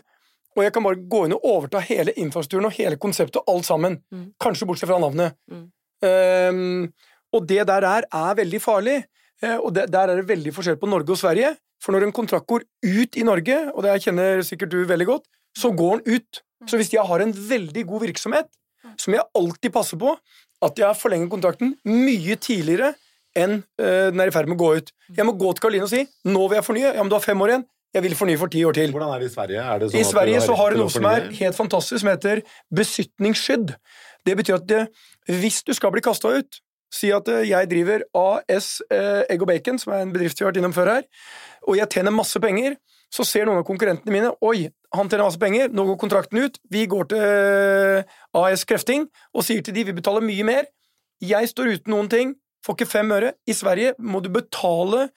og jeg kan bare gå inn og overta hele infrastrukturen og hele konseptet, alt sammen. Mm. Kanskje bortsett fra navnet. Mm. Um, og det der er, er veldig farlig, eh, og det, der er det veldig forskjell på Norge og Sverige. For når en kontrakt går ut i Norge, og det kjenner sikkert du veldig godt, så går den ut. Så hvis jeg har en veldig god virksomhet, som jeg alltid passer på at jeg har forlenget kontrakten mye tidligere enn eh, den er i ferd med å gå ut. Jeg må gå til Karoline og si 'nå vil jeg fornye'. Ja, men du har fem år igjen. Jeg vil fornye for ti år til. Hvordan er det i Sverige? Er det sånn I Sverige så har du noe som er helt fantastisk, som heter besytningsskydd. Det betyr at det, hvis du skal bli kasta ut Si at eh, jeg driver AS eh, Egg og Bacon, som er en bedrift vi har vært innom før her, og jeg tjener masse penger. Så ser noen av konkurrentene mine Oi, han tjener masse penger, nå går kontrakten ut. Vi går til eh, AS Krefting og sier til de vi betaler mye mer. Jeg står uten noen ting, får ikke fem øre. I Sverige må du betale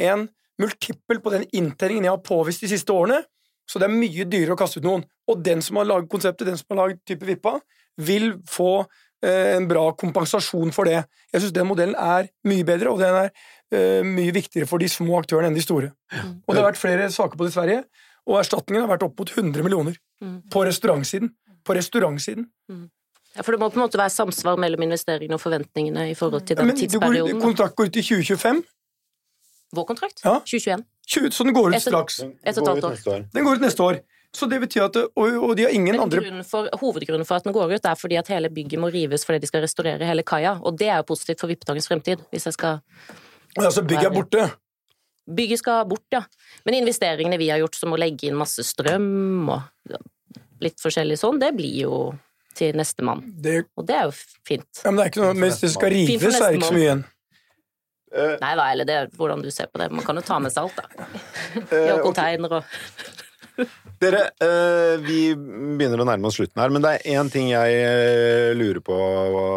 en multippel på den inntjeningen jeg har påvist de siste årene. Så det er mye dyrere å kaste ut noen. Og den som har laget konseptet, den som har laget type Vippa, vil få eh, en bra kompensasjon for det. Jeg syns den modellen er mye bedre, og den er eh, mye viktigere for de små aktørene enn de store. Og det har vært flere saker på det i Sverige, og erstatningen har vært opp mot 100 millioner Mm. på restaurantsiden. På restaurantsiden. Ja, for det må på en måte være samsvar mellom investeringene og forventningene i forhold til den Men tidsperioden? går, kontrakt går ut i 2025. Vår kontrakt? Ja. 2021. 20, så den går ut Etter- straks. Et og et halvt år. Den går ut neste år. Så det betyr at Og, og de har ingen Men andre for, hovedgrunnen for at den går ut, er fordi at hele bygget må rives fordi de skal restaurere hele kaia. Og det er jo positivt for Vippetangens fremtid, hvis jeg skal Altså, bygget er borte. Bygget skal bort, ja. Men investeringene vi har gjort, som å legge inn masse strøm og litt forskjellig sånn, det blir jo til nestemann. Det, Og det er jo fint. ja, men det er ikke noe, Mens det skal rives, er det ikke så mye igjen. Uh, Nei da, eller det er hvordan du ser på det. Man kan jo ta med seg alt, da. eh, og konteiner container og Dere, eh, vi begynner å nærme oss slutten her, men det er én ting jeg eh, lurer på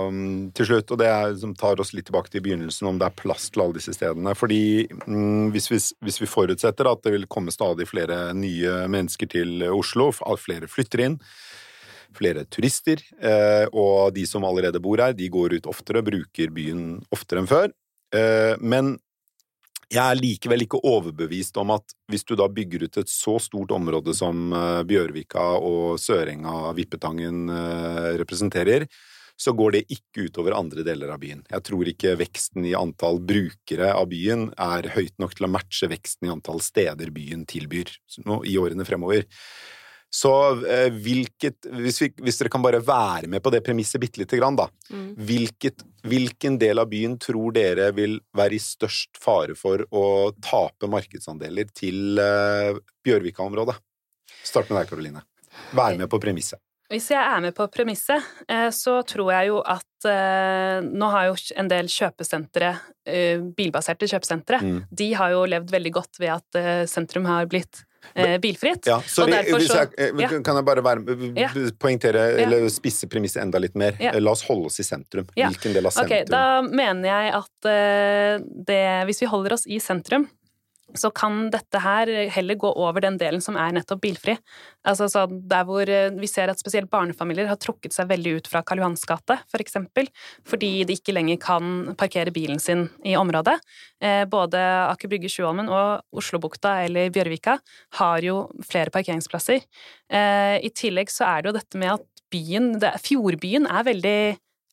um, til slutt, og det er, som tar oss litt tilbake til begynnelsen, om det er plass til alle disse stedene. Fordi mm, hvis, vi, hvis vi forutsetter at det vil komme stadig flere nye mennesker til Oslo, flere flytter inn, flere turister, eh, og de som allerede bor her, de går ut oftere, bruker byen oftere enn før. Men jeg er likevel ikke overbevist om at hvis du da bygger ut et så stort område som eh, Bjørvika og Sørenga, Vippetangen eh, representerer, så går det ikke utover andre deler av byen. Jeg tror ikke veksten i antall brukere av byen er høyt nok til å matche veksten i antall steder byen tilbyr i årene fremover. Så eh, hvilket hvis, vi, hvis dere kan bare være med på det premisset bitte lite grann, da. Mm. Hvilket, hvilken del av byen tror dere vil være i størst fare for å tape markedsandeler til eh, Bjørvika-området? Start med deg, Karoline. Vær med på premisset. Hvis jeg er med på premisset, eh, så tror jeg jo at eh, Nå har jo en del kjøpesentre, eh, bilbaserte kjøpesentre, Mm. de har jo levd veldig godt ved at sentrum har blitt bilfritt. Ja, sorry, derfor så- jeg, eh, kan jeg bare være, poengtere, eller spisse premisset enda litt mer? Ja. La oss holde oss i sentrum. Hvilken del av sentrum? sentrum? da mener jeg at eh, det Hvis vi holder oss i sentrum, så kan dette her heller gå over den delen som er nettopp bilfri. Altså så Der hvor eh, vi ser at spesielt barnefamilier har trukket seg veldig ut fra Karl Johans gate, for eksempel, fordi de ikke lenger kan parkere bilen sin i området. Eh, Både Aker Brygge, Sjuholmen og Oslobukta eller Bjørvika har jo flere parkeringsplasser. Eh, I tillegg så er det jo dette med at byen, fjordbyen er veldig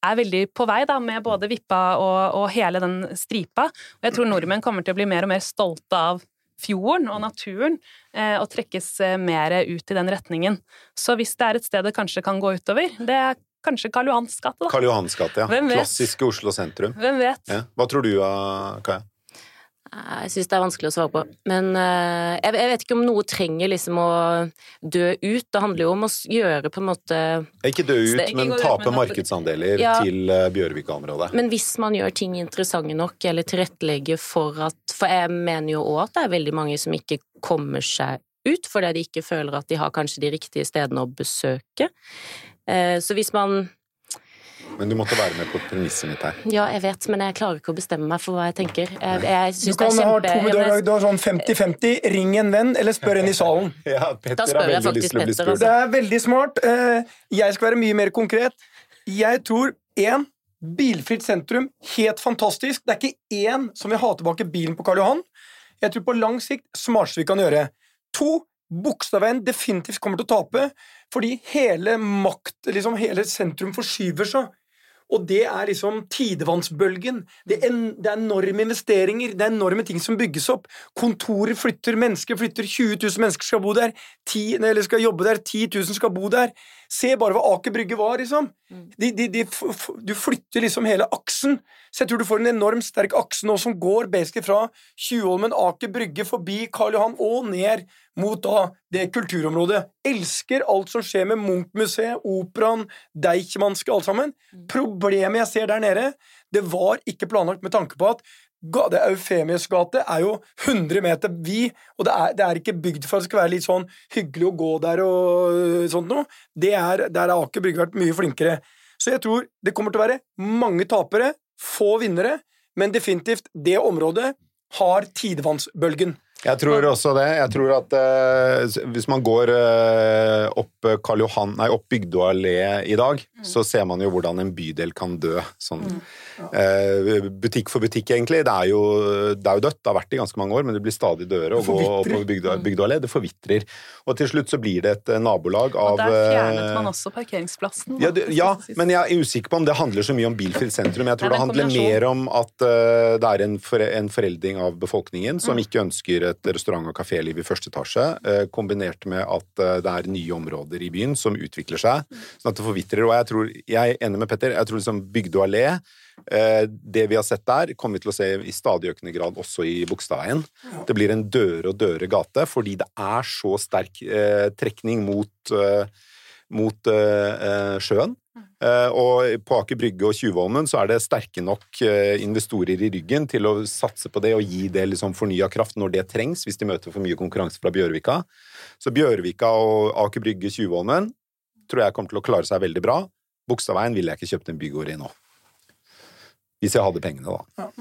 er veldig på vei da, med både Vippa og, og hele den stripa. Og jeg tror nordmenn kommer til å bli mer og mer stolte av fjorden og naturen, eh, og trekkes eh, mer ut i den retningen. Så hvis det er et sted det kanskje kan gå utover, det er kanskje Karl Johans gate, da. Karl Johans gate, ja. Klassiske Oslo sentrum. Hvem vet? Ja. Hva tror du, Kaja? Jeg syns det er vanskelig å svare på. Men eh, jeg, vet ikke om noe trenger liksom å dø ut. Det handler jo om å gjøre på en måte Ikke dø ut, men tape markedsandeler Ja. til eh, Bjørvika-området. Men hvis man gjør ting interessante nok, eller tilrettelegger for at For jeg mener jo òg at det er veldig mange som ikke kommer seg ut fordi de ikke føler at de har kanskje de riktige stedene å besøke. Eh, Så hvis man Men du måtte være med på premisset mitt her. Ja, jeg vet, men jeg klarer ikke å bestemme meg for hva jeg tenker. Jeg, jeg Du kan er ha kjempe... to, mener- du har sånn 50-50. Ring en venn, eller spør en i salen. Ja, Petter Da spør jeg faktisk Petter, spurt. Det er veldig smart. Eh, Jeg skal være mye mer konkret. Jeg tror én bilfritt sentrum, helt fantastisk. Det er ikke én som vil ha tilbake bilen på Karl Johan. Jeg tror på lang sikt smarteste vi kan gjøre. To, Bogstadveien definitivt kommer til å tape, fordi hele makt, liksom hele sentrum forskyver seg. Og det er liksom tidevannsbølgen. Det er, en, det er enorme investeringer, det er enorme ting som bygges opp. Kontorer flytter, mennesker flytter, 20 000 mennesker skal bo der, 10, eller skal jobbe der, 10 000 skal bo der. Se bare hva Aker Brygge var, liksom. De, de, de, f- du flytter liksom hele aksen. Så jeg tror du får en enormt sterk akse nå som går basically fra Tjuvholmen, Aker Brygge, forbi Karl Johan og ned mot da det kulturområdet. Elsker alt som skjer med Munch-museet, operaen, Deichmanske, alt sammen. Problemet jeg ser der nede, det var ikke planlagt med tanke på at det Eufemius gate er jo 100 meter vid, og det er, det er ikke bygd for at det skal være litt sånn hyggelig å gå der og øh, sånt noe. Det er, der har Aker Brygge vært mye flinkere. Så jeg tror det kommer til å være mange tapere, få vinnere, men definitivt det området har tidevannsbølgen. Jeg tror også det. Jeg tror at eh, hvis man går eh, opp Karl Johan, nei, opp Bygdø allé i dag, så ser man jo hvordan en bydel kan dø. Sånn. Eh, butikk for butikk, egentlig. Det er, jo, det er jo dødt. Det har vært det i ganske mange år, men det blir stadig dødere å gå oppover Bygdø Bygdø allé. Det forvitrer. Og til slutt så blir det et eh, nabolag av Og der fjernet eh, man også parkeringsplassen. da, ja, det, ja, men jeg er usikker på om det handler så mye om bilfritt sentrum. Jeg tror Nei, det er handler mer om at uh, det er en, for, en foreldring av befolkningen Mm. som ikke ønsker et restaurant- og kaféliv i første etasje, uh, kombinert med at uh, det er nye områder i byen som utvikler seg, Mm. sånn at det forvitrer. Og jeg tror, jeg er enig med Petter, jeg tror liksom Bygdø allé det vi har sett der, kommer vi til å se i stadig økende grad også i Bogstadveien. Det blir en døre og døre gate, fordi det er så sterk eh, trekning mot eh, mot eh, eh, sjøen. Eh, og på Aker Brygge og Tjuvholmen så er det sterke nok eh, investorer i ryggen til å satse på det og gi det liksom fornya kraft når det trengs, hvis de møter for mye konkurranse fra Bjørvika. Så Bjørvika og Aker Brygge Tjuvholmen tror jeg kommer til å klare seg veldig bra. Bogstadveien ville jeg ikke kjøpt en bygård i nå. Hvis jeg hadde pengene, da.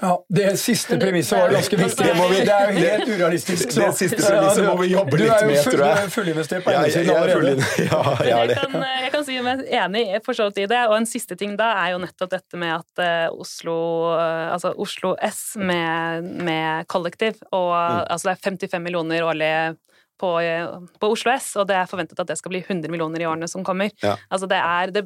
Ja, Det siste premisset var ganske viktig. Det vi- det er jo helt urealistisk. så- Det siste premisset må vi jobbe litt med, tror jeg. du er jo fullinvestert på ene jeg, jeg, er allerede. ja, jeg er jeg det. kan, jeg kan si meg enig for så vidt i det. Og en siste ting da er jo nettopp dette med at eh, Oslo, eh, altså Oslo S med, med kollektiv, og Mm. altså det er 55 millioner årlig på, eh, på Oslo S, og det er forventet at det skal bli 100 millioner i årene som kommer. Ja. Altså det, er, det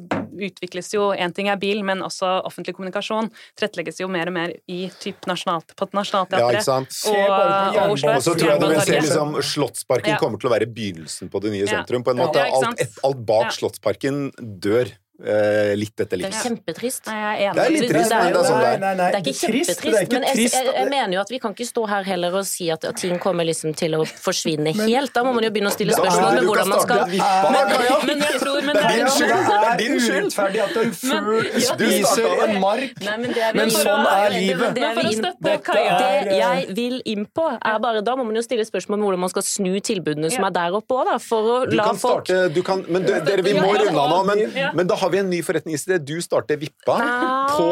utvikles jo, én ting er bil, men også offentlig kommunikasjon tilrettelegges jo mer og mer i typ nasjonalt, på Ja, Nationaltheatret? Se bare på og, og Oslo Og S. så tror jeg du vil se liksom, Slottsparken Ja. kommer til å være begynnelsen på det nye sentrum. På en måte. Ja, alt, alt bak Ja. Slottsparken dør eh, litt etter Det er litt. kjempetrist. Nei, jeg er enig. Det er litt trist, men det er sånn det er. Nei, nei, Det er ikke trist, kjempetrist, det er ikke men jeg, trist. jeg, jeg mener jo at vi kan ikke stå her heller og si at, ting kommer liksom til å forsvinne helt. Da må man jo begynne å stille spørsmål ved hvordan man skal starte da, Men jeg tror men Det er din skyld. Det er din skyld. urettferdig at en fugl Men- spiser en mark. Nei, men er Men sånn er Det- livet. Det, er Men for vi å støtte Kaja det jeg vil inn på, er bare Da må man jo stille spørsmål om hvordan man skal snu tilbudene som er der oppe òg, da. For å Du la kan folk starte, du kan, men dere, vi må runde av nå, men da har vi en ny forretningsidé. Du starter Vippa Ah. på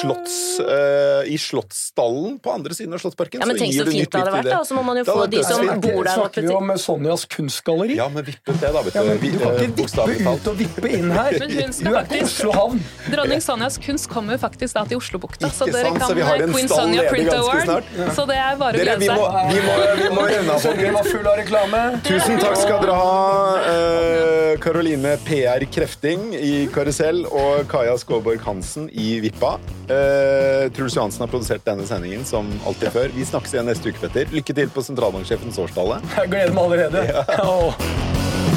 slotts, uh, i Slottsstallen på andre siden av Slottsparken. Ja, men tenk så gir du fint det hadde vært, da. Så må man jo få de som bor der oppe Snakker vi om Sonjas kunstgalleri? Ja, men vippet det, da. Vet Ja, men du kan eh, ikke vippe ut og vippe inn her. Men hun skal Du er faktisk- Oslo havn. Dronning Sonjas kunst kommer faktisk da til Oslobukta, så dere kan så vi har en Queen stall Sonja Print Award. snart. Så det er bare å glede må, seg. vi må, vi må runde av, folkens. var full av reklame. Tusen takk skal dere ha, eh, Karoline PR Krefting i Karusell og Kaja Skåborg Hansen i Vippa. Uh, Truls Johansen har produsert denne sendingen som alltid før. Vi snakkes igjen neste uke, Petter. Lykke til på sentralbanksjefens årstale. Jeg gleder meg allerede. Åh.